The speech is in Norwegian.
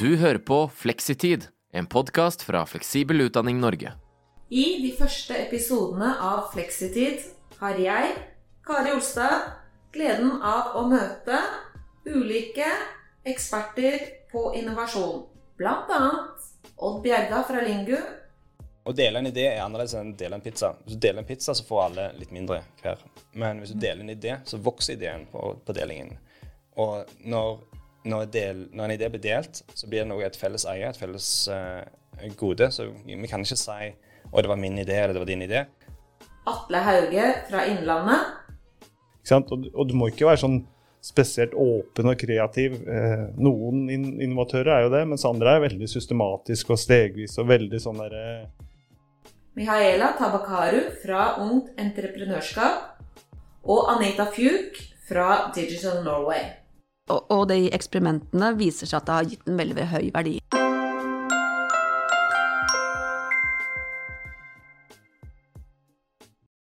Du hører på Fleksitid, en podkast fra Fleksibel utdanning Norge. I de første episodene av Fleksitid har jeg, Kari Olstad, gleden av å møte ulike eksperter på innovasjon. Blant annet Odd Bjerga fra Lingu. Å dele en idé er annerledes enn å dele en pizza. Hvis du deler en pizza, så får alle litt mindre hver. Men hvis du deler en idé, så vokser ideen på, på delingen. Og når, når, del, når, en idé blir delt, så blir det noe et felles eie, et felles uh, gode. Så vi kan ikke si 'Å, det var min idé', eller 'det var din idé'. Atle Hauge fra Innlandet. Og, og du må ikke være sånn spesielt åpen og kreativ. Eh, noen innovatører er jo det, mens andre er veldig systematiske og stegvis og veldig sånn derre eh... Mihaela Tabakaru fra Ungt Entreprenørskap og Anita Fjuk fra Digital Norway. Og, de eksperimentene viser seg at det har gitt en veldig høy verdi.